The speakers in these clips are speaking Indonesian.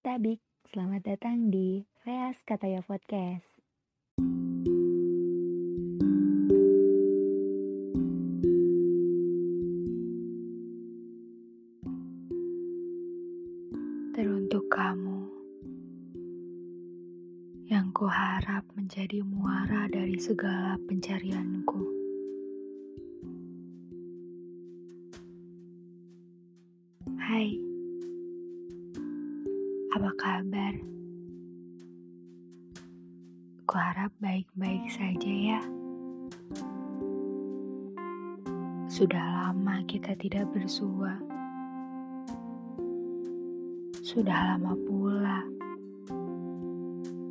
Tabik, selamat datang di Veas Kataya Podcast. Teruntuk kamu yang kuharap menjadi muara dari segala pencarianku. Hai, apa kabar? Kuharap baik-baik saja ya. Sudah lama kita tidak bersua. Sudah lama pula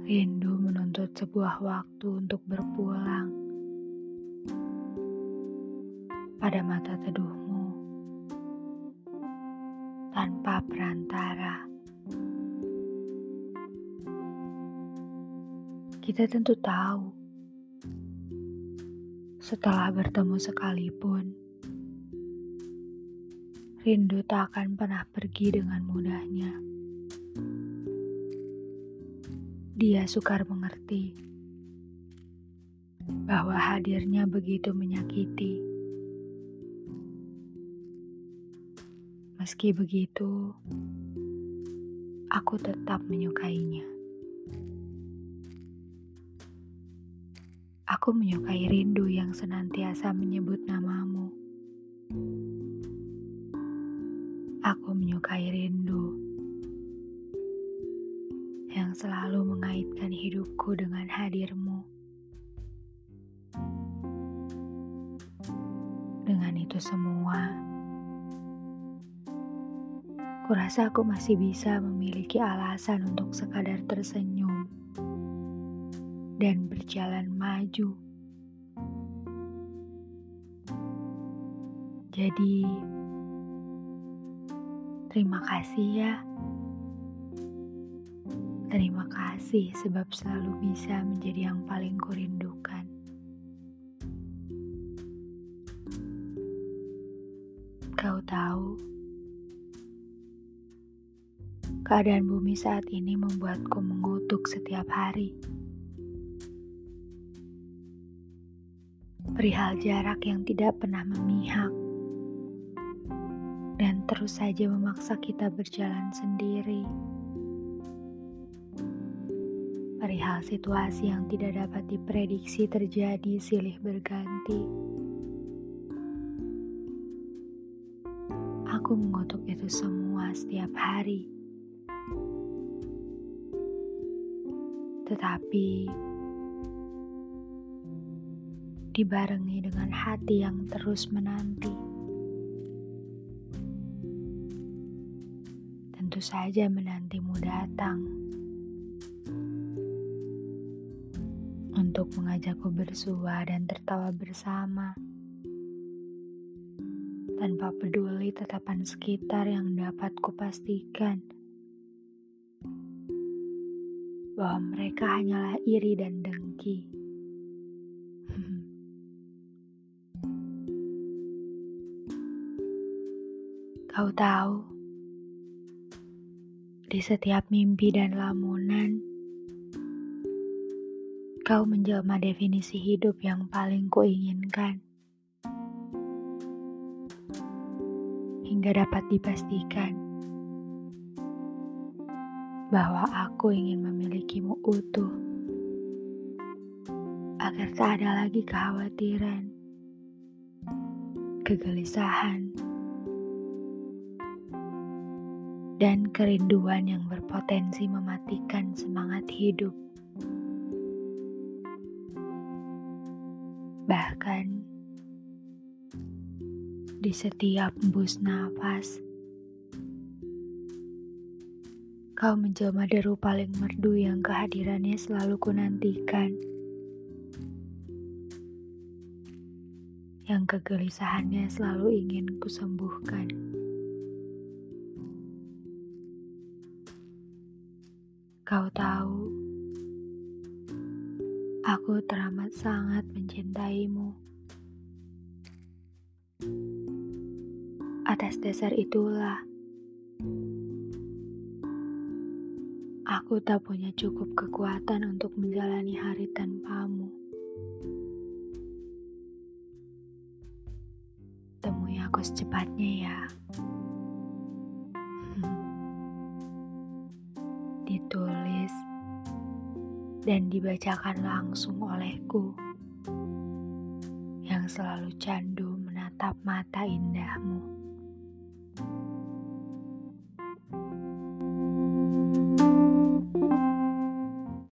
rindu menuntut sebuah waktu untuk berpulang. Pada mata teduhmu, tanpa perantara. Kita tentu tahu, setelah bertemu sekalipun, rindu tak akan pernah pergi dengan mudahnya. Dia sukar mengerti bahwa hadirnya begitu menyakiti. Meski begitu, aku tetap menyukainya. Aku menyukai rindu yang senantiasa menyebut namamu. Aku menyukai rindu yang selalu mengaitkan hidupku dengan hadirmu. Dengan itu semua, kurasa aku masih bisa memiliki alasan untuk sekadar tersenyum dan berjalan maju. Jadi, terima kasih ya. Terima kasih sebab selalu bisa menjadi yang paling kurindukan. Kau tahu, keadaan bumi saat ini membuatku mengutuk setiap hari. Perihal jarak yang tidak pernah memihak dan terus saja memaksa kita berjalan sendiri perihal situasi yang tidak dapat diprediksi terjadi silih berganti. Aku mengutuk itu semua setiap hari. Tetapi dibarengi dengan hati yang terus menanti. Tentu saja menantimu datang. untuk mengajakku bersua dan tertawa bersama, tanpa peduli tatapan sekitar yang dapat kupastikan bahwa mereka hanyalah iri dan dengki. Kau tahu, di setiap mimpi dan lamunan, Kau menjelma definisi hidup yang paling kuinginkan. Hingga dapat dipastikan bahwa aku ingin memilikimu utuh agar tak ada lagi kekhawatiran, kegelisahan, dan kerinduan yang berpotensi mematikan semangat hidup. Bahkan di setiap embus nafas, kau menjelma deru paling merdu yang kehadirannya selalu kunantikan. Yang kegelisahannya selalu ingin kusembuhkan. Kau tahu, Aku teramat sangat mencintaimu. Atas dasar itulah, Aku tak punya cukup kekuatan untuk menjalani hari tanpamu. Temui aku secepatnya ya. Dan dibacakan langsung olehku yang selalu candu menatap mata indahmu.